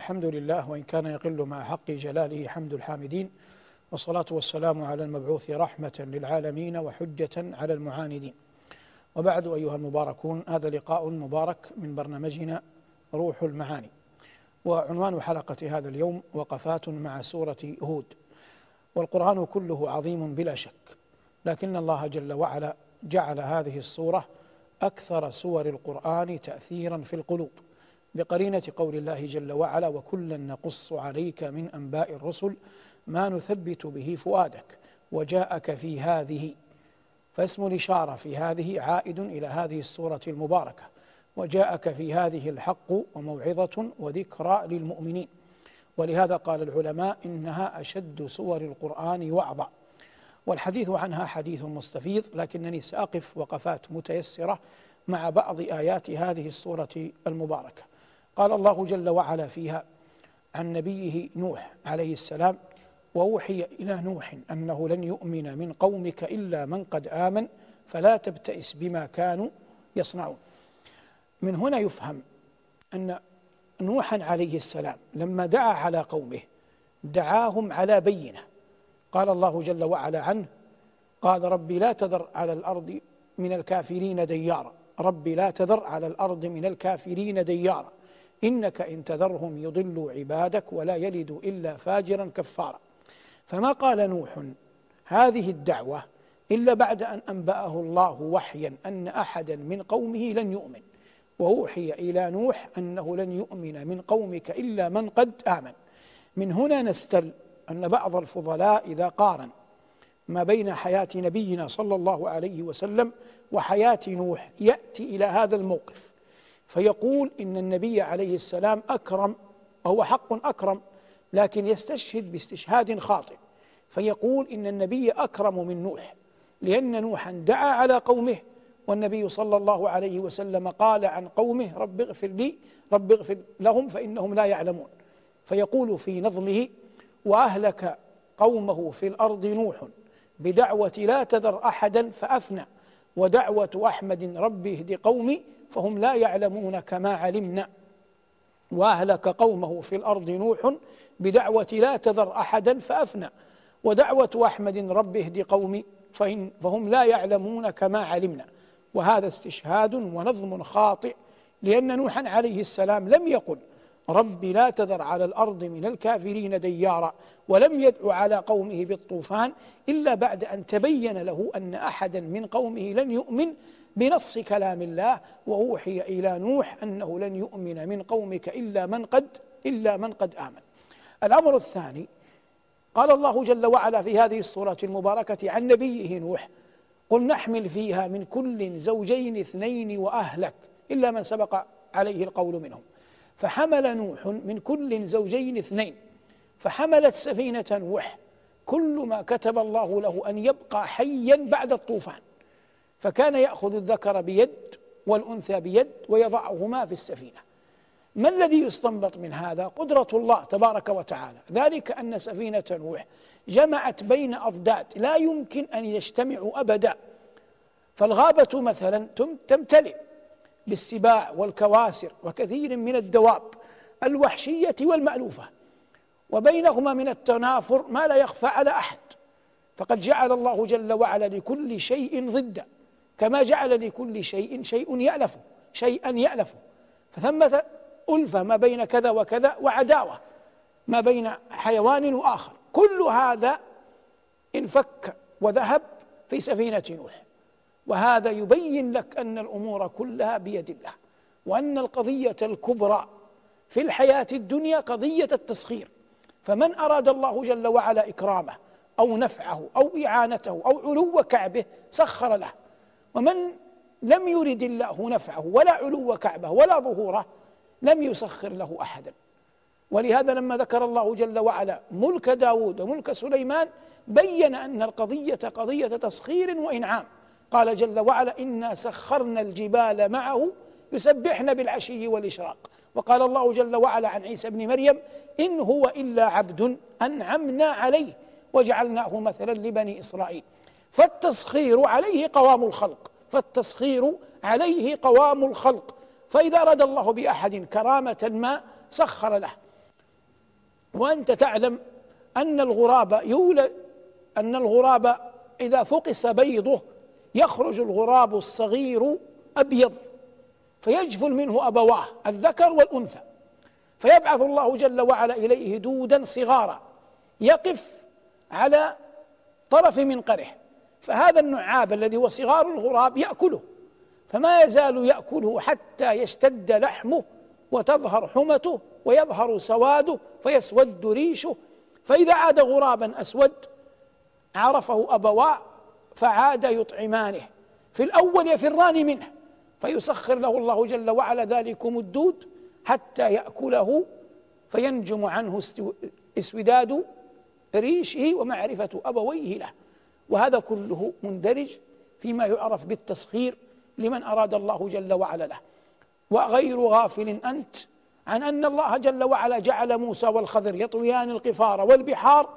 الحمد لله وإن كان يقل مع حق جلاله حمد الحامدين والصلاة والسلام على المبعوث رحمة للعالمين وحجة على المعاندين. وبعد أيها المباركون هذا لقاء مبارك من برنامجنا روح المعاني. وعنوان حلقة هذا اليوم وقفات مع سورة هود. والقرآن كله عظيم بلا شك لكن الله جل وعلا جعل هذه السورة أكثر سور القرآن تأثيرا في القلوب. بقرينة قول الله جل وعلا وكلا نقص عليك من أنباء الرسل ما نثبت به فؤادك وجاءك في هذه فاسم الإشارة في هذه عائد إلى هذه السورة المباركة وجاءك في هذه الحق وموعظة وذكرى للمؤمنين ولهذا قال العلماء إنها أشد سور القرآن وعظا والحديث عنها حديث مستفيض لكنني سأقف وقفات متيسرة مع بعض آيات هذه السورة المباركة. قال الله جل وعلا فيها عن نبيه نوح عليه السلام وأوحي إلى نوح أنه لن يؤمن من قومك إلا من قد آمن فلا تبتئس بما كانوا يصنعون. من هنا يفهم أن نوحا عليه السلام لما دعا على قومه دعاهم على بينة. قال الله جل وعلا عنه قال ربي لا تذر على الأرض من الكافرين ديارا. ربي لا تذر على الأرض من الكافرين ديارا. إنك إن تذرهم يضلوا عبادك ولا يلدوا إلا فاجرا كفارا. فما قال نوح؟ هذه الدعوة إلا بعد أن أنبأه الله وحيا أن أحدا من قومه لن يؤمن. وأوحي إلى نوح أنه لن يؤمن من قومك إلا من قد آمن. من هنا نستل أن بعض الفضلاء إذا قارن ما بين حياة نبينا صلى الله عليه وسلم وحياة نوح يأتي إلى هذا الموقف. فيقول إن النبي عليه السلام أكرم وهو حق أكرم لكن يستشهد باستشهاد خاطئ. فيقول إن النبي أكرم من نوح لأن نوحا دعا على قومه والنبي صلى الله عليه وسلم قال عن قومه رب اغفر لي رب اغفر لهم فإنهم لا يعلمون. فيقول في نظمه وأهلك قومه في الأرض نوح بدعوة لا تذر أحدا فأفنى ودعوة أحمد رب اهد قومي فهم لا يعلمون كما علمنا. وأهلك قومه في الأرض نوح بدعوة لا تذر أحدا فأفنى. ودعوة أحمد رب اهد قومي فهم لا يعلمون كما علمنا. وهذا استشهاد ونظم خاطئ لأن نوحا عليه السلام لم يقل رب لا تذر على الأرض من الكافرين ديارا ولم يدع على قومه بالطوفان إلا بعد أن تبين له أن أحدا من قومه لن يؤمن بنص كلام الله وأوحي إلى نوح أنه لن يؤمن من قومك إلا من قد إلا من قد آمن. الأمر الثاني قال الله جل وعلا في هذه السورة المباركة عن نبيه نوح قل نحمل فيها من كل زوجين اثنين وأهلك إلا من سبق عليه القول منهم فحمل نوح من كل زوجين اثنين فحملت سفينة نوح كل ما كتب الله له أن يبقى حيا بعد الطوفان فكان يأخذ الذكر بيد والأنثى بيد ويضعهما في السفينة. ما الذي يستنبط من هذا؟ قدرة الله تبارك وتعالى. ذلك أن سفينة نوح جمعت بين أضداد لا يمكن أن يجتمعوا أبدا. فالغابة مثلا تمتلئ بالسباع والكواسر وكثير من الدواب الوحشية والمألوفة. وبينهما من التنافر ما لا يخفى على أحد. فقد جعل الله جل وعلا لكل شيء ضدا. كما جعل لكل شيء شيء يألفه شيئا يألفه فثمة ألفة ما بين كذا وكذا وعداوة ما بين حيوان وآخر. كل هذا انفك وذهب في سفينة نوح. وهذا يبين لك أن الأمور كلها بيد الله وأن القضية الكبرى في الحياة الدنيا قضية التسخير. فمن أراد الله جل وعلا إكرامه أو نفعه أو إعانته أو علو كعبه سخر له. ومن لم يرد الله نفعه ولا علو كعبه ولا ظهوره لم يسخر له أحدا. ولهذا لما ذكر الله جل وعلا ملك داود وملك سليمان بين أن القضية قضية تسخير وإنعام. قال جل وعلا إنا سخرنا الجبال معه يسبحن بالعشي والإشراق. وقال الله جل وعلا عن عيسى بن مريم إن هو إلا عبد أنعمنا عليه وجعلناه مثلا لبني إسرائيل. فالتسخير عليه قوام الخلق فالتسخير عليه قوام الخلق. فإذا أراد الله بأحد كرامة ما سخر له. وأنت تعلم أن الغراب يولد أن الغراب إذا فقس بيضه يخرج الغراب الصغير أبيض فيجفل منه أبواه الذكر والأنثى. فيبعث الله جل وعلا إليه دودا صغارا يقف على طرف منقره فهذا النعاب الذي هو صغار الغراب يأكله فما يزال يأكله حتى يشتد لحمه وتظهر حمته ويظهر سواده فيسود ريشه. فإذا عاد غرابا أسود عرفه أبواه فعاد يطعمانه. في الأول يفران منه فيسخر له الله جل وعلا ذلكم الدود حتى يأكله فينجم عنه اسوداد ريشه ومعرفة أبويه له. وهذا كله مندرج فيما يعرف بالتسخير لمن أراد الله جل وعلا له. وغير غافل أنت عن أن الله جل وعلا جعل موسى والخضر يطويان القفار والبحار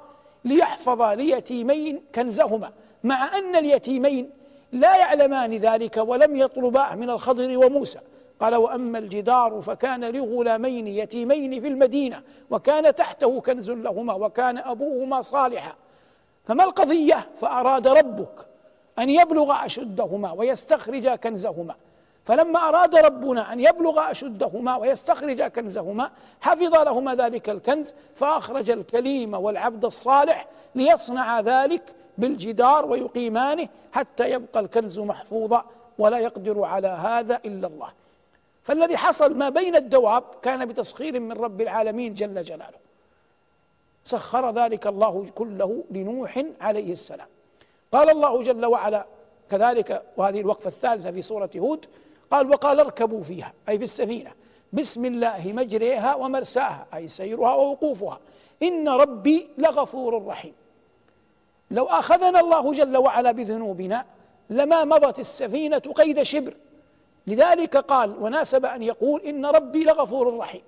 ليحفظ ليتيمين كنزهما مع أن اليتيمين لا يعلمان ذلك ولم يطلباه من الخضر وموسى. قال وأما الجدار فكان لغلامين يتيمين في المدينة وكان تحته كنز لهما وكان أبوهما صالحا. فما القضية؟ فأراد ربك أن يبلغ أشدهما ويستخرج كنزهما. فلما أراد ربنا أن يبلغ أشدهما ويستخرج كنزهما حفظ لهما ذلك الكنز فأخرج الكليم والعبد الصالح ليصنع ذلك بالجدار ويقيمانه حتى يبقى الكنز محفوظا ولا يقدر على هذا إلا الله. فالذي حصل ما بين الدواب كان بتسخير من رب العالمين جل جلاله. سخر ذلك الله كله لنوح عليه السلام. قال الله جل وعلا كذلك وهذه الوقفة الثالثة في سورة هود قال وقال اركبوا فيها أي في السفينة بسم الله مجريها ومرساها أي سيرها ووقوفها إن ربي لغفور رحيم. لو أخذنا الله جل وعلا بذنوبنا لما مضت السفينة قيد شبر. لذلك قال وناسب أن يقول إن ربي لغفور رحيم.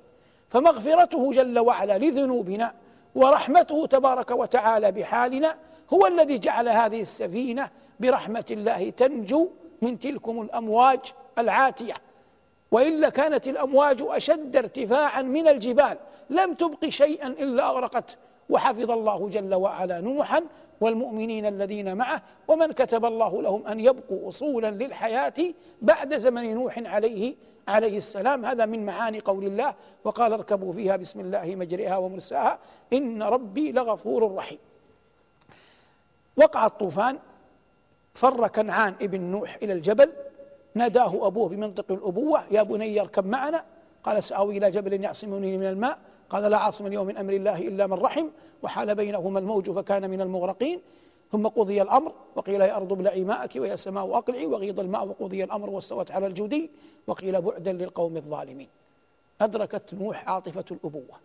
فمغفرته جل وعلا لذنوبنا ورحمته تبارك وتعالى بحالنا هو الذي جعل هذه السفينة برحمة الله تنجو من تلكم الأمواج العاتية. والا كانت الأمواج أشد ارتفاعا من الجبال لم تبق شيئا إلا اغرقته وحفظ الله جل وعلا نوحا والمؤمنين الذين معه ومن كتب الله لهم أن يبقوا اصولا للحياة بعد زمن نوح عليه عليه السلام هذا من معاني قول الله وقال اركبوا فيها بسم الله مجرئها ومرساها إن ربي لغفور رحيم. وقع الطوفان فر كنعان ابن نوح إلى الجبل ناداه أبوه بمنطق الأبوة يا بني اركب معنا. قال سآوي إلى جبل يعصمني من الماء. قال لا عاصم اليوم من أمر الله إلا من رحم وحال بينهما الموج فكان من المغرقين. ثم قضي الأمر وقيل يا أرض ابلعي ماءك ويا سماء أقلعي وغيض الماء وقضي الأمر واستوت على الجودي وقيل بعدا للقوم الظالمين. أدركت نوح عاطفة الأبوة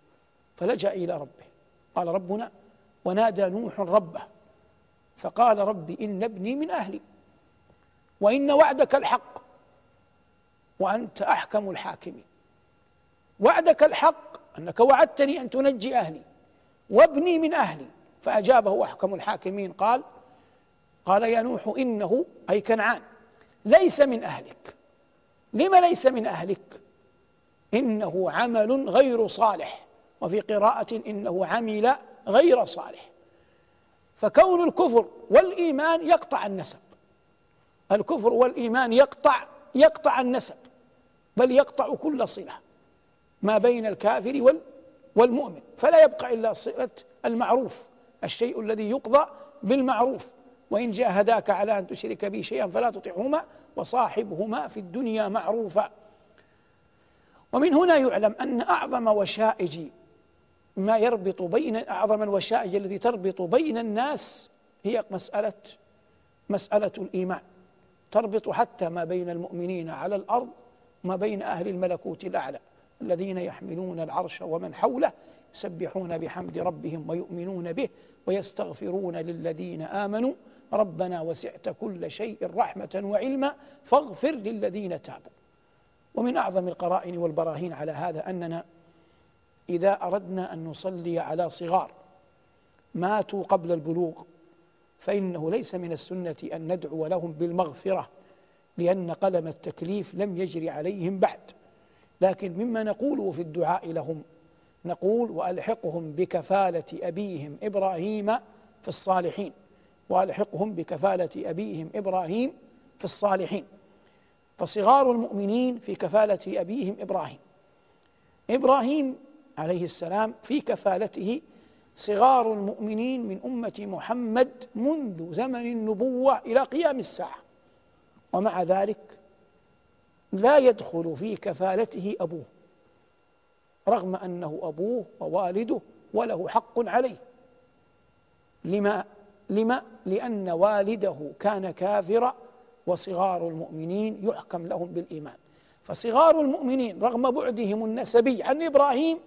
فلجأ إلى ربه. قال ربنا ونادى نوح ربه فقال رب إن ابني من أهلي وإن وعدك الحق وأنت أحكم الحاكمين. وعدك الحق أنك وعدتني أن تنجي أهلي وابني من أهلي فأجابه أحكم الحاكمين قال قال يا نوح إنه أي كنعان ليس من أهلك. لم ليس من أهلك؟ إنه عمل غير صالح وفي قراءة إنه عمل غير صالح. فكون الكفر والإيمان يقطع النسب. الكفر والإيمان يقطع يقطع النسب بل يقطع كل صلة ما بين الكافر وال والمؤمن. فلا يبقى إلا صلة المعروف. الشيء الذي يقضى بالمعروف. وإن جاهداك على أن تشرك بي شيئا فلا تطعهما وصاحبهما في الدنيا معروفا. ومن هنا يعلم أن أعظم وشائج ما يربط بين أعظم الوشائج التي تربط بين الناس هي مسألة مسألة الإيمان. تربط حتى ما بين المؤمنين على الأرض وما بين أهل الملكوت الأعلى الذين يحملون العرش ومن حوله يسبحون بحمد ربهم ويؤمنون به. ويستغفرون للذين آمنوا ربنا وسعت كل شيء رحمة وعلما فاغفر للذين تابوا. ومن أعظم القرائن والبراهين على هذا أننا إذا أردنا أن نصلي على صغار ماتوا قبل البلوغ فإنه ليس من السنة أن ندعو لهم بالمغفرة لأن قلم التكليف لم يجري عليهم بعد. لكن مما نقوله في الدعاء لهم نقول وألحقهم بكفالة أبيهم إبراهيم في الصالحين. وألحقهم بكفالة أبيهم إبراهيم في الصالحين. فصغار المؤمنين في كفالة أبيهم إبراهيم. إبراهيم عليه السلام في كفالته صغار المؤمنين من أمة محمد منذ زمن النبوة إلى قيام الساعة. ومع ذلك لا يدخل في كفالته أبوه. رغم أنه أبوه ووالده وله حق عليه. لما لما؟ لأن والده كان كافرا وصغار المؤمنين يحكم لهم بالإيمان. فصغار المؤمنين رغم بعدهم النسبي عن إبراهيم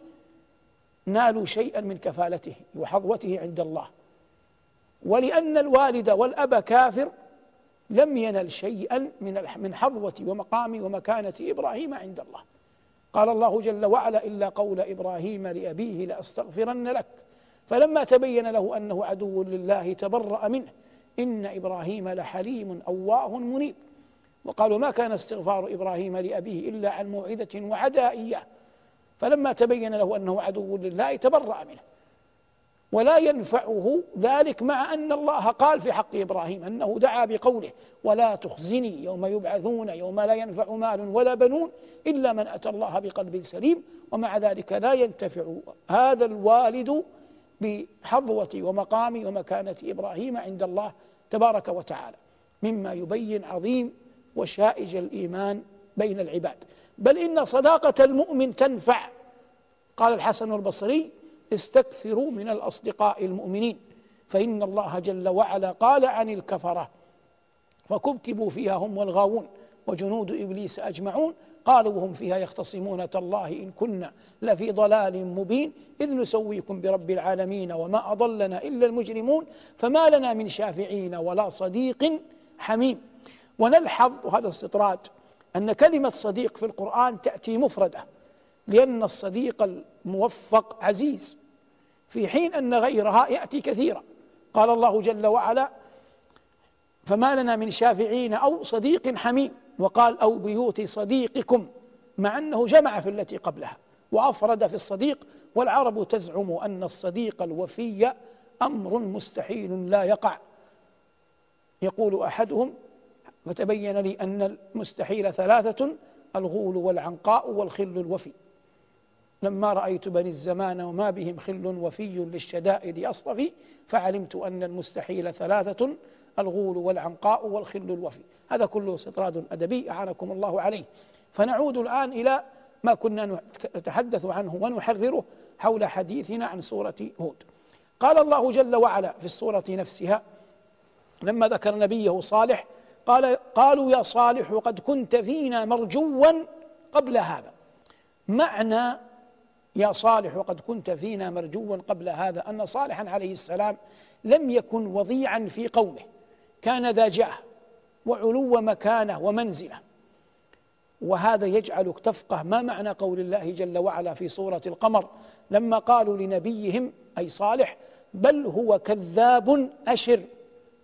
نالوا شيئا من كفالته وحظوته عند الله. ولأن الوالد والأب كافر لم ينل شيئا من من حظوة ومقام ومكانة إبراهيم عند الله. قال الله جل وعلا إلا قول إبراهيم لأبيه لأستغفرن لك. فلما تبين له أنه عدو لله تبرأ منه. إن إبراهيم لحليم أواه منيب. وقالوا ما كان استغفار إبراهيم لأبيه إلا عن موعدة وعدا إياه. فلما تبين له أنه عدو لله تبرأ منه. ولا ينفعه ذلك مع أن الله قال في حق إبراهيم أنه دعا بقوله ولا تخزني يوم يبعثون يوم لا ينفع مال ولا بنون إلا من أتى الله بقلب سليم ومع ذلك لا ينتفع هذا الوالد بحظوة ومقام ومكانة إبراهيم عند الله تبارك وتعالى مما يبين عظيم وشائج الإيمان بين العباد. بل إن صداقة المؤمن تنفع قال الحسن البصري استكثروا من الأصدقاء المؤمنين. فإن الله جل وعلا قال عن الكفرة فكبكبوا فيها هم والغاوون وجنود إبليس أجمعون قالوا وهم فيها يختصمون تالله إن كنا لفي ضلال مبين إذ نسويكم برب العالمين وما أضلنا إلا المجرمون فما لنا من شافعين ولا صديق حميم. ونلحظ وهذا استطراد أن كلمة صديق في القرآن تأتي مفردة. لأن الصديق الموفق عزيز. في حين أن غيرها يأتي كثيرا. قال الله جل وعلا فما لنا من شافعين أو صديق حميم. وقال أو بيوت صديقكم. مع أنه جمع في التي قبلها. وأفرد في الصديق والعرب تزعم أن الصديق الوفي أمر مستحيل لا يقع. يقول أحدهم فتبين لي أن المستحيل ثلاثة الغول والعنقاء والخل الوفي. لما رأيت بني الزمان وما بهم خل وفي للشدائد أصطفي فعلمت أن المستحيل ثلاثة الغول والعنقاء والخل الوفي. هذا كله استطراد أدبي أعانكم الله عليه. فنعود الآن إلى ما كنا نتحدث عنه ونحرره حول حديثنا عن سورة هود. قال الله جل وعلا في السورة نفسها لما ذكر نبيه صالح قال قالوا يا صالح قد كنت فينا مرجوا قبل هذا. معنى يا صالح وقد كنت فينا مرجوا قبل هذا أن صالحا عليه السلام لم يكن وضيعا في قومه. كان ذا جاه وعلو مكانه ومنزله. وهذا يجعلك تفقه ما معنى قول الله جل وعلا في سورة القمر لما قالوا لنبيهم أي صالح بل هو كذاب أشر.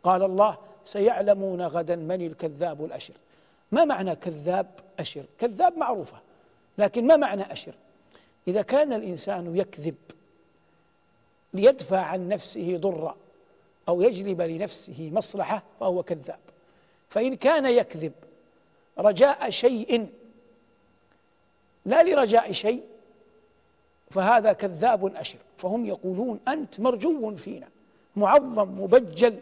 قال الله سيعلمون غدا من الكذاب الأشر. ما معنى كذاب أشر؟ كذاب معروفة لكن ما معنى أشر؟ إذا كان الإنسان يكذب ليدفع عن نفسه ضرا أو يجلب لنفسه مصلحة فهو كذاب. فإن كان يكذب رجاء شيء لا لرجاء شيء فهذا كذاب أشر. فهم يقولون أنت مرجو فينا معظم مبجل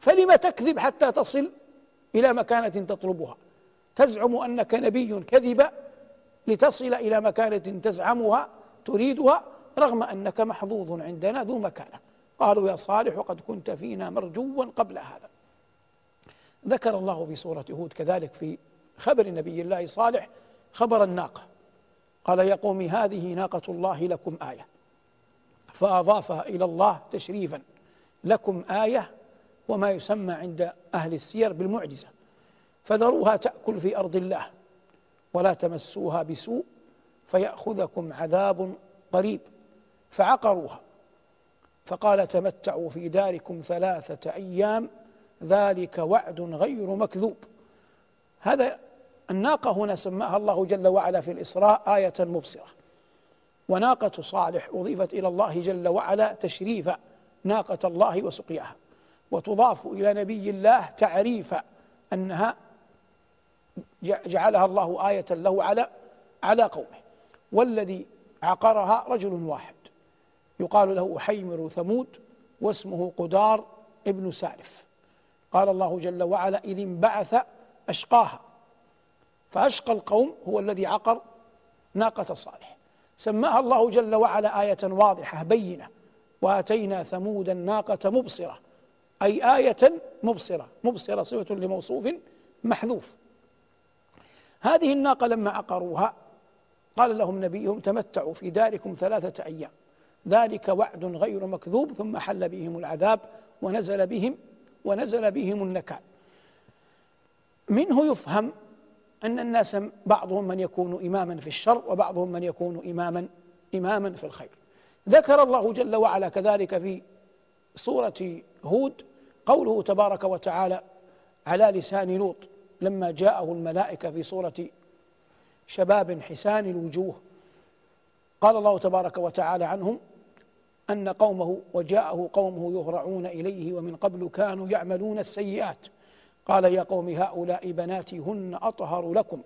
فلم تكذب حتى تصل إلى مكانة تطلبها؟ تزعم أنك نبي كذب؟ لتصل إلى مكانة تزعمها تريدها رغم أنك محظوظ عندنا ذو مكانة. قالوا يا صالح وقد كنت فينا مرجوا قبل هذا. ذكر الله في سورة هود كذلك في خبر نبي الله صالح خبر الناقة. قال يا قوم هذه ناقة الله لكم آية. فأضافها إلى الله تشريفا. لكم آية وما يسمى عند أهل السير بالمعجزة. فذروها تأكل في أرض الله. ولا تمسوها بسوء فيأخذكم عذاب قريب. فعقروها فقال تمتعوا في داركم ثلاثة أيام ذلك وعد غير مكذوب. هذا الناقة هنا سماها الله جل وعلا في الإسراء آية مبصرة. وناقة صالح أضيفت إلى الله جل وعلا تشريفا ناقة الله وسقياها وتضاف إلى نبي الله تعريفا أنها جعلها الله آية له على على قومه. والذي عقرها رجل واحد. يقال له حيمر ثمود واسمه قدار ابن سالف. قال الله جل وعلا إذ انبعث أشقاها. فأشقى القوم هو الذي عقر ناقة صالح. سماها الله جل وعلا آية واضحة بينة. وآتينا ثمود الناقة مبصرة. أي آية مبصرة. مبصرة صفة لموصوف محذوف. هذه الناقة لما عقروها قال لهم نبيهم تمتعوا في داركم ثلاثة أيام. ذلك وعد غير مكذوب ثم حل بهم العذاب ونزل بهم ونزل بهم النكال. منه يفهم أن الناس بعضهم من يكون إماما في الشر وبعضهم من يكون إماما إماما في الخير. ذكر الله جل وعلا كذلك في سورة هود قوله تبارك وتعالى على لسان لوط لما جاءه الملائكة في صورة شباب حسان الوجوه قال الله تبارك وتعالى عنهم أن قومه وجاءه قومه يهرعون إليه ومن قبل كانوا يعملون السيئات. قال يا قوم هؤلاء بناتي هن أطهر لكم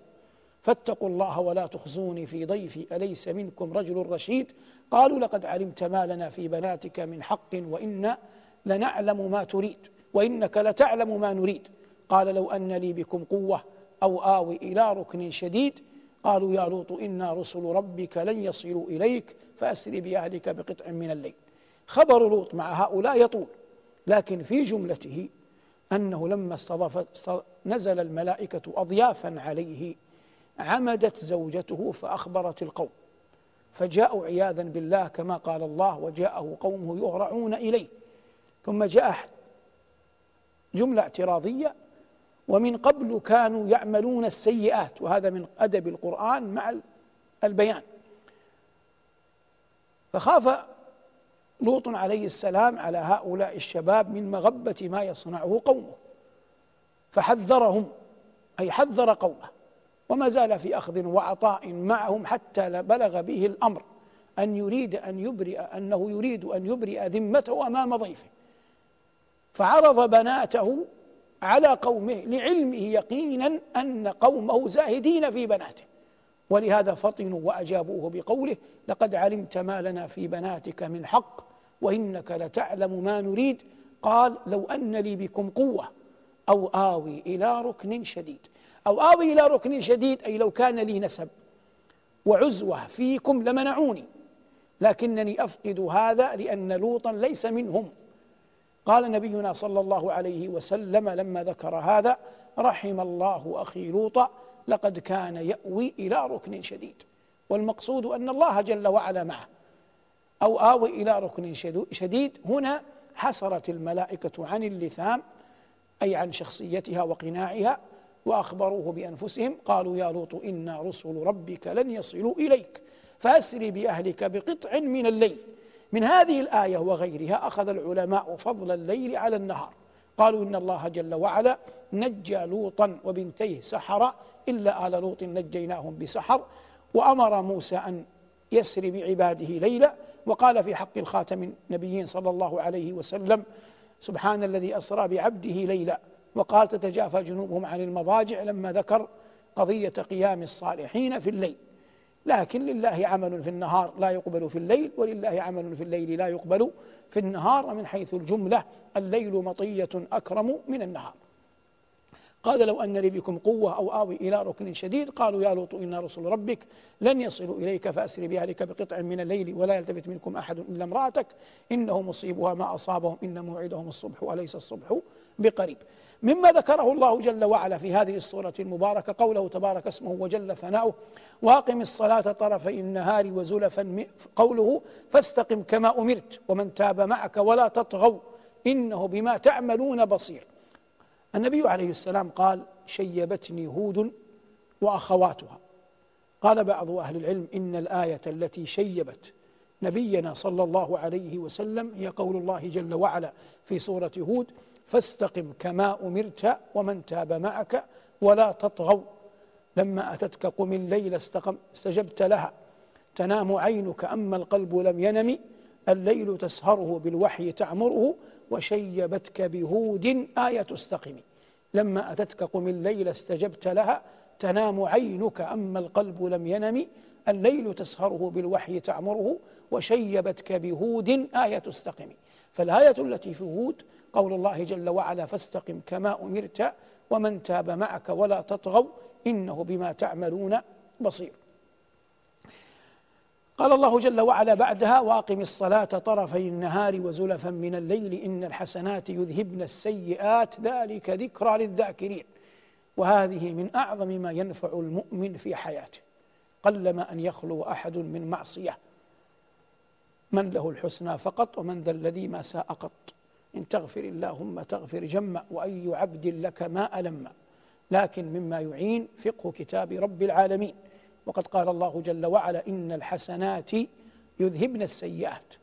فاتقوا الله ولا تخزوني في ضيفي أليس منكم رجل رشيد؟ قالوا لقد علمت ما لنا في بناتك من حق وإنا لنعلم ما تريد وإنك لتعلم ما نريد. قال لو أن لي بكم قوة أو آوي إلى ركن شديد قالوا يا لوط إنا رسل ربك لن يصلوا إليك فأسر بأهلك بقطع من الليل. خبر لوط مع هؤلاء يطول لكن في جملته أنه لما استضاف نزل الملائكة أضيافا عليه عمدت زوجته فأخبرت القوم فجاءوا عياذا بالله كما قال الله وجاءه قومه يهرعون إليه. ثم جاء جملة اعتراضية ومن قبل كانوا يعملون السيئات وهذا من أدب القرآن مع البيان. فخاف لوط عليه السلام على هؤلاء الشباب من مغبة ما يصنعه قومه فحذرهم أي حذر قومه. وما زال في أخذ وعطاء معهم حتى بلغ به الأمر أن يريد أن يبرئ أنه يريد أن يبرئ ذمته أمام ضيفه. فعرض بناته على قومه لعلمه يقينا أن قومه زاهدين في بناته. ولهذا فطنوا وأجابوه بقوله لقد علمت ما لنا في بناتك من حق وإنك لتعلم ما نريد. قال لو أن لي بكم قوة أو آوي إلى ركن شديد. أو آوي إلى ركن شديد أي لو كان لي نسب وعزوة فيكم لمنعوني لكنني أفقد هذا لأن لوطا ليس منهم. قال نبينا صلى الله عليه وسلم لما ذكر هذا رحم الله أخي لوط لقد كان يأوي إلى ركن شديد. والمقصود أن الله جل وعلا معه. أو آوي إلى ركن شديد. هنا حسرت الملائكة عن اللثام أي عن شخصيتها وقناعها وأخبروه بأنفسهم قالوا يا لوط إنا رسل ربك لن يصلوا إليك فأسر بأهلك بقطع من الليل. من هذه الآية وغيرها أخذ العلماء فضل الليل على النهار. قالوا إن الله جل وعلا نجى لوطا وبنتيه سحر إلا آل لوط نجيناهم بسحر وأمر موسى أن يسر بعباده ليلا وقال في حق الخاتم النبيين صلى الله عليه وسلم سبحان الذي أسرى بعبده ليلا. وقال تتجافى جنوبهم عن المضاجع لما ذكر قضية قيام الصالحين في الليل. لكن لله عمل في النهار لا يقبل في الليل ولله عمل في الليل لا يقبل في النهار ومن حيث الجملة الليل مطية أكرم من النهار. قال لو أن لي بكم قوة أو آوي إلى ركن شديد قالوا يا لوط إنا رسل ربك لن يصلوا إليك فأسر بأهلك بقطع من الليل ولا يلتفت منكم أحد إلا امرأتك إنه مصيبها ما أصابهم إن موعدهم الصبح وليس الصبح بقريب. مما ذكره الله جل وعلا في هذه الصورة المباركة قوله تبارك اسمه وجل ثناؤه وأقم الصلاة طرفي النهار وزلفا قوله فاستقم كما أمرت ومن تاب معك ولا تطغوا إنه بما تعملون بصير. النبي عليه السلام قال شيبتني هود وأخواتها. قال بعض أهل العلم إن الآية التي شيبت نبينا صلى الله عليه وسلم هي قول الله جل وعلا في سورة هود. فاستقم كما أمرت ومن تاب معك ولا تطغوا. لما أتتك قم الليل استقم استجبت لها. تنام عينك أما القلب لم ينم الليل تسهره بالوحي تعمره وشيبتك بهود آية استقم. لما أتتك قم الليل استجبت لها. تنام عينك أما القلب لم ينم الليل تسهره بالوحي تعمره وشيبتك بهود آية استقم. فالآية التي في هود قول الله جل وعلا فاستقم كما أمرت ومن تاب معك ولا تطغوا إنه بما تعملون بصير. قال الله جل وعلا بعدها وأقم الصلاة طرفي النهار وزلفا من الليل إن الحسنات يذهبن السيئات ذلك ذكرى للذاكرين. وهذه من أعظم ما ينفع المؤمن في حياته. قلما أن يخلو أحد من معصية. من له الحسنى فقط ومن ذا الذي ما ساء قط. إن تغفر اللهم تغفر جم وأي عبد لك ما ألم. لكن مما يعين فقه كتاب رب العالمين. وقد قال الله جل وعلا إن الحسنات يذهبن السيئات.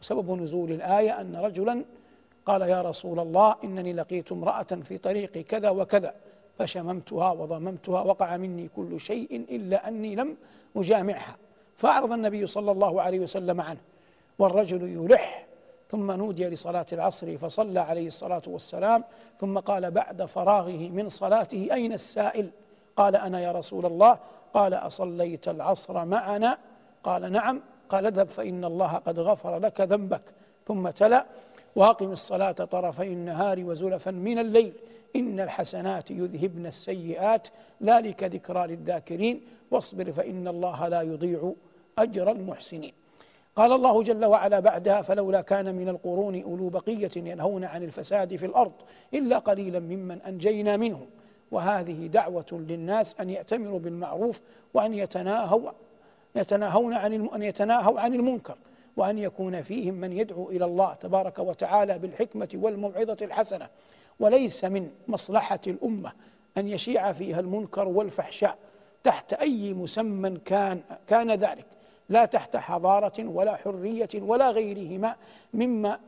وسبب نزول الآية أن رجلا قال يا رسول الله إنني لقيت امرأة في طريق كذا وكذا فشممتها وضممتها وقع مني كل شيء إلا أني لم أجامعها. فأعرض النبي صلى الله عليه وسلم عنه والرجل يلح ثم نودي لصلاة العصر فصلى عليه الصلاة والسلام ثم قال بعد فراغه من صلاته أين السائل؟ قال أنا يا رسول الله. قال أصليت العصر معنا؟ قال نعم. قال اذهب فإن الله قد غفر لك ذنبك. ثم تلا. وأقم الصلاة طرفي النهار وزلفا من الليل. إن الحسنات يذهبن السيئات. ذلك ذكرى للذاكرين. واصبر فإن الله لا يضيع أجر المحسنين. قال الله جل وعلا بعدها فلولا كان من القرون أولو بقية ينهون عن الفساد في الأرض إلا قليلا ممن أنجينا منهم. وهذه دعوة للناس أن يأتمروا بالمعروف وأن يتناهوا يتناهون عن أن يتناهوا عن المنكر وأن يكون فيهم من يدعو إلى الله تبارك وتعالى بالحكمة والموعظة الحسنة. وليس من مصلحة الأمة أن يشيع فيها المنكر والفحشاء تحت أي مسمى كان كان ذلك. لا تحت حضارة ولا حرية ولا غيرهما مما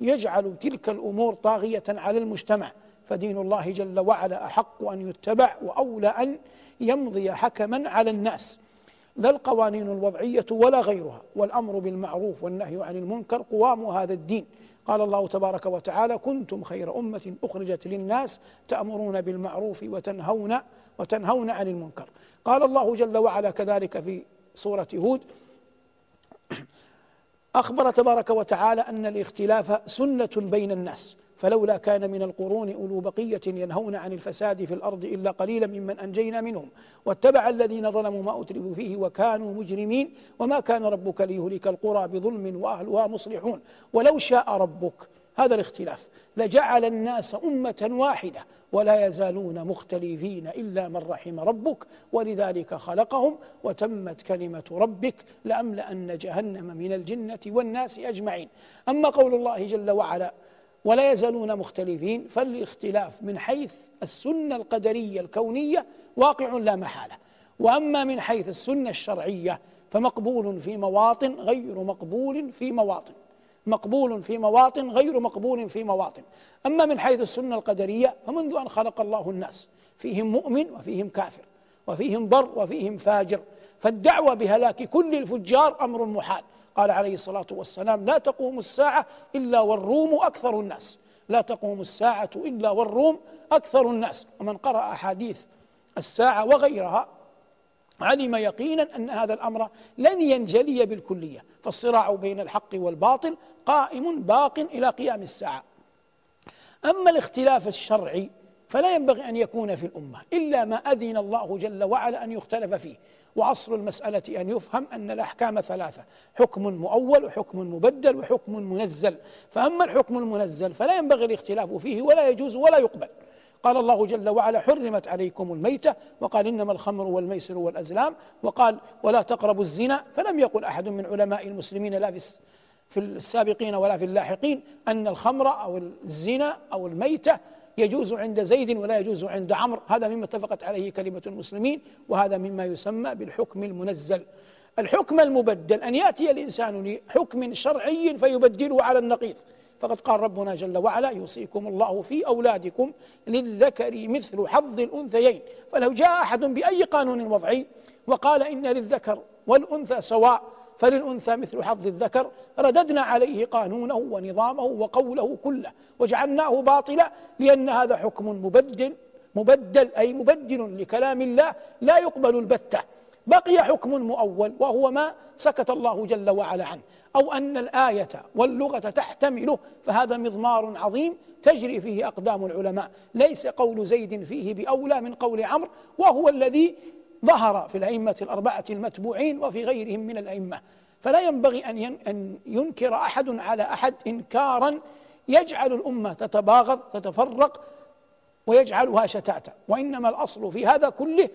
يجعل تلك الأمور طاغية على المجتمع. فدين الله جل وعلا أحق أن يتبع وأولى أن يمضي حكما على الناس. لا القوانين الوضعية ولا غيرها. والأمر بالمعروف والنهي عن المنكر قوام هذا الدين. قال الله تبارك وتعالى كنتم خير أمة أخرجت للناس تأمرون بالمعروف وتنهون وتنهون عن المنكر. قال الله جل وعلا كذلك في سورة هود أخبر تبارك وتعالى أن الاختلاف سنة بين الناس فلولا كان من القرون أولو بقية ينهون عن الفساد في الأرض إلا قليلا ممن أنجينا منهم واتبع الذين ظلموا ما أترفوا فيه وكانوا مجرمين وما كان ربك ليهلك القرى بظلم وأهلها مصلحون ولو شاء ربك هذا الاختلاف لجعل الناس أمة واحدة ولا يزالون مختلفين إلا من رحم ربك ولذلك خلقهم وتمت كلمة ربك لأملأن جهنم من الجنة والناس أجمعين. أما قول الله جل وعلا ولا يزالون مختلفين فالاختلاف من حيث السنة القدرية الكونية واقع لا محالة. وأما من حيث السنة الشرعية فمقبول في مواطن غير مقبول في مواطن. مقبول في مواطن غير مقبول في مواطن. أما من حيث السنة القدرية فمنذ أن خلق الله الناس فيهم مؤمن وفيهم كافر وفيهم بر وفيهم فاجر. فالدعوة بهلاك كل الفجار أمر محال. قال عليه الصلاة والسلام لا تقوم الساعة إلا والروم أكثر الناس. لا تقوم الساعة إلا والروم أكثر الناس. ومن قرأ أحاديث الساعة وغيرها علم يقينا أن هذا الأمر لن ينجلي بالكلية. فالصراع بين الحق والباطل قائم باق إلى قيام الساعة. أما الاختلاف الشرعي فلا ينبغي أن يكون في الأمة إلا ما أذن الله جل وعلا أن يختلف فيه. وأصل المسألة أن يفهم أن الأحكام ثلاثة حكم مؤول وحكم مبدل وحكم منزل. فأما الحكم المنزل فلا ينبغي الاختلاف فيه ولا يجوز ولا يقبل. قال الله جل وعلا حرمت عليكم الميتة وقال إنما الخمر والميسر والأزلام وقال ولا تقربوا الزنا فلم يقل أحد من علماء المسلمين لا في في السابقين ولا في اللاحقين أن الخمر أو الزنا أو الميتة يجوز عند زيد ولا يجوز عند عمرو. هذا مما اتفقت عليه كلمة المسلمين وهذا مما يسمى بالحكم المنزل. الحكم المبدل أن يأتي الإنسان لحكم شرعي فيبدله على النقيض. فقد قال ربنا جل وعلا يوصيكم الله في أولادكم للذكر مثل حظ الأنثيين فلو جاء أحد بأي قانون وضعي وقال إن للذكر والأنثى سواء فللأنثى مثل حظ الذكر رددنا عليه قانونه ونظامه وقوله كله وجعلناه باطلا لأن هذا حكم مبدل مبدل أي مبدل لكلام الله لا يقبل البتة. بقي حكم مؤول وهو ما سكت الله جل وعلا عنه. أو أن الآية واللغة تحتمله فهذا مضمار عظيم تجري فيه أقدام العلماء. ليس قول زيد فيه بأولى من قول عمرو وهو الذي ظهر في الأئمة الأربعة المتبوعين وفي غيرهم من الأئمة. فلا ينبغي أن أن ينكر أحد على أحد إنكارا يجعل الأمة تتباغض تتفرق ويجعلها شتاتا. وإنما الأصل في هذا كله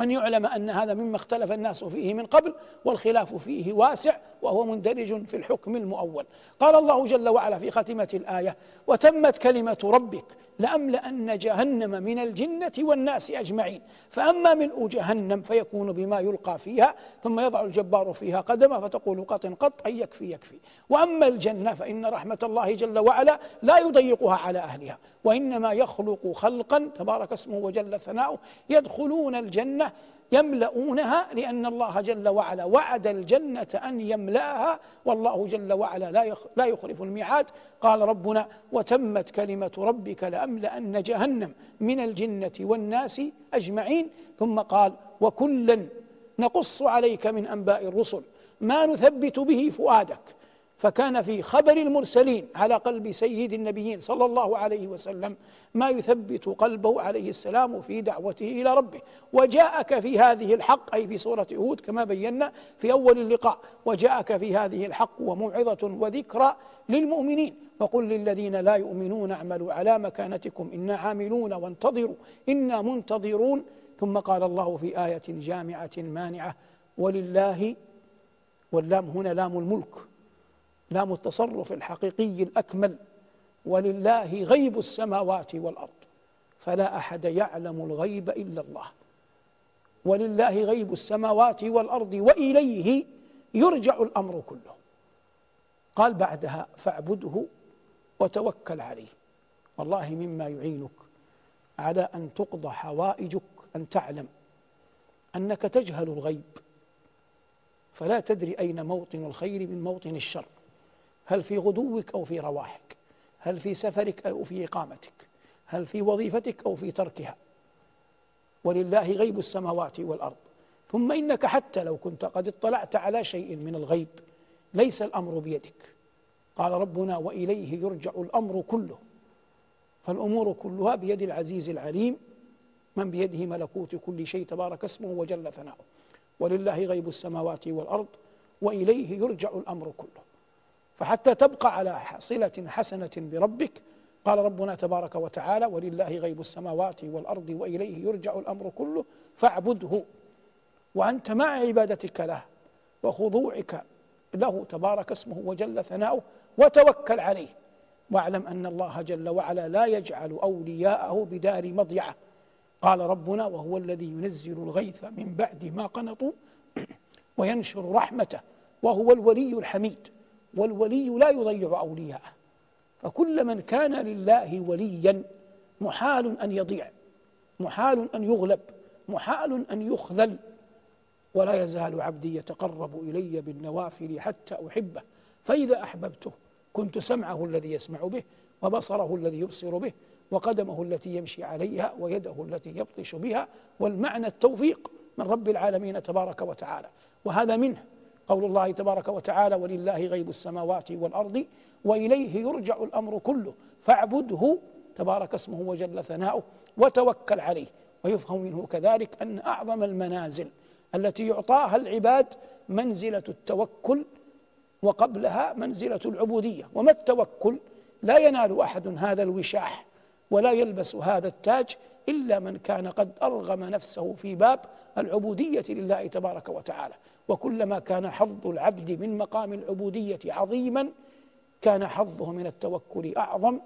أن يعلم أن هذا مما اختلف الناس فيه من قبل والخلاف فيه واسع وهو مندرج في الحكم المؤول. قال الله جل وعلا في خاتمة الآية وتمت كلمة ربك لأملأن جهنم من الجنة والناس أجمعين. فأما ملء جهنم فيكون بما يلقى فيها ثم يضع الجبار فيها قدمه فتقول قط قط أي يكفي يكفي. وأما الجنة فإن رحمة الله جل وعلا لا يضيقها على أهلها. وإنما يخلق خلقا تبارك اسمه وجل ثناؤه يدخلون الجنة يملؤونها لأن الله جل وعلا وعد الجنة أن يملأها والله جل وعلا لا لا يخلف الميعاد. قال ربنا وتمت كلمة ربك لأملأن جهنم من الجنة والناس أجمعين. ثم قال وكلا نقص عليك من أنباء الرسل. ما نثبت به فؤادك. فكان في خبر المرسلين على قلب سيد النبيين صلى الله عليه وسلم ما يثبت قلبه عليه السلام في دعوته إلى ربه. وجاءك في هذه الحق أي في سورة هود كما بينا في أول اللقاء وجاءك في هذه الحق وموعظة وذكرى للمؤمنين. وقل للذين لا يؤمنون اعملوا على مكانتكم إنا عاملون وانتظروا إنا منتظرون. ثم قال الله في آية جامعة مانعة ولله واللام هنا لام الملك. لام التصرف الحقيقي الأكمل ولله غيب السماوات والأرض. فلا أحد يعلم الغيب إلا الله. ولله غيب السماوات والأرض وإليه يرجع الأمر كله. قال بعدها فاعبده وتوكل عليه. والله مما يعينك على أن تقضى حوائجك أن تعلم أنك تجهل الغيب. فلا تدري أين موطن الخير من موطن الشر. هل في غدوك أو في رواحك؟ هل في سفرك أو في إقامتك؟ هل في وظيفتك أو في تركها؟ ولله غيب السماوات والأرض. ثم إنك حتى لو كنت قد اطلعت على شيء من الغيب ليس الأمر بيدك. قال ربنا وإليه يرجع الأمر كله. فالأمور كلها بيد العزيز العليم من بيده ملكوت كل شيء تبارك اسمه وجل ثناؤه. ولله غيب السماوات والأرض وإليه يرجع الأمر كله. فحتى تبقى على صلة حسنة بربك. قال ربنا تبارك وتعالى ولله غيب السماوات والأرض وإليه يرجع الأمر كله فاعبده وأنت مع عبادتك له وخضوعك له تبارك اسمه وجل ثناؤه وتوكل عليه. واعلم أن الله جل وعلا لا يجعل أولياءه بدار مضيعة. قال ربنا وهو الذي ينزل الغيث من بعد ما قنطوا وينشر رحمته وهو الولي الحميد. والولي لا يضيع أولياءه. فكل من كان لله وليا محال أن يضيع محال أن يغلب محال أن يخذل. ولا يزال عبدي يتقرب إلي بالنوافل حتى أحبه. فإذا أحببته كنت سمعه الذي يسمع به وبصره الذي يبصر به وقدمه التي يمشي عليها ويده التي يبطش بها. والمعنى التوفيق من رب العالمين تبارك وتعالى. وهذا منه. قول الله تبارك وتعالى ولله غيب السماوات والأرض وإليه يرجع الأمر كله فاعبده تبارك اسمه وجل ثناؤه وتوكل عليه. ويفهم منه كذلك أن أعظم المنازل التي يعطاها العباد منزلة التوكل وقبلها منزلة العبودية. وما التوكل؟ لا ينال أحد هذا الوشاح ولا يلبس هذا التاج إلا من كان قد أرغم نفسه في باب العبودية لله تبارك وتعالى. وكلما كان حظ العبد من مقام العبودية عظيما كان حظه من التوكل أعظم.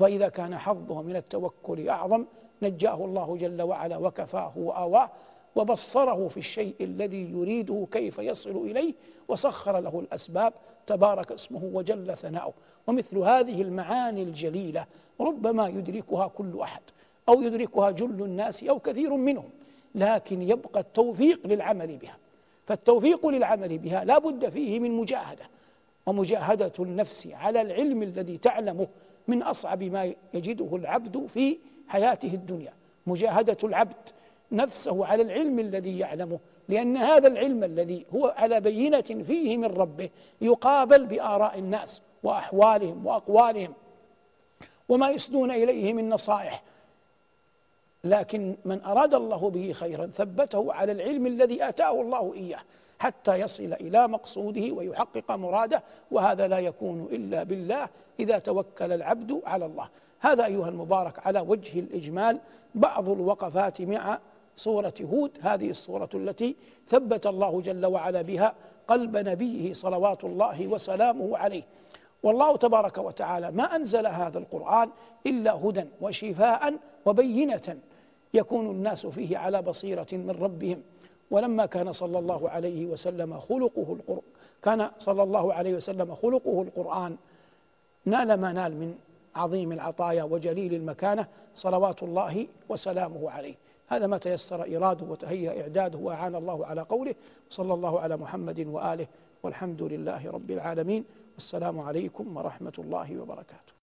وإذا كان حظه من التوكل أعظم نجاه الله جل وعلا وكفاه وآواه وبصره في الشيء الذي يريده كيف يصل إليه وسخر له الأسباب تبارك اسمه وجل ثناؤه. ومثل هذه المعاني الجليلة ربما يدركها كل أحد أو يدركها جل الناس أو كثير منهم لكن يبقى التوفيق للعمل بها. فالتوفيق للعمل بها لا بد فيه من مجاهدة ومجاهدة النفس على العلم الذي تعلمه من أصعب ما يجده العبد في حياته الدنيا. مجاهدة العبد نفسه على العلم الذي يعلمه لأن هذا العلم الذي هو على بينة فيه من ربه يقابل بآراء الناس وأحوالهم وأقوالهم وما يسدون إليه من نصائح لكن من أراد الله به خيرا ثبته على العلم الذي آتاه الله إياه حتى يصل إلى مقصوده ويحقق مراده وهذا لا يكون إلا بالله إذا توكل العبد على الله. هذا أيها المبارك على وجه الإجمال. بعض الوقفات مع سورة هود هذه السورة التي ثبت الله جل وعلا بها قلب نبيه صلوات الله وسلامه عليه. والله تبارك وتعالى ما أنزل هذا القرآن إلا هدى وشفاء وبينة يكون الناس فيه على بصيرة من ربهم. ولما كان صلى الله عليه وسلم خلقه القرآن كان صلى الله عليه وسلم خلقه القرآن نال ما نال من عظيم العطايا وجليل المكانة صلوات الله وسلامه عليه. هذا ما تيسر إيراده وتهيأ إعداده وأعان الله على قوله صلى الله على محمد وآله والحمد لله رب العالمين. والسلام عليكم ورحمة الله وبركاته.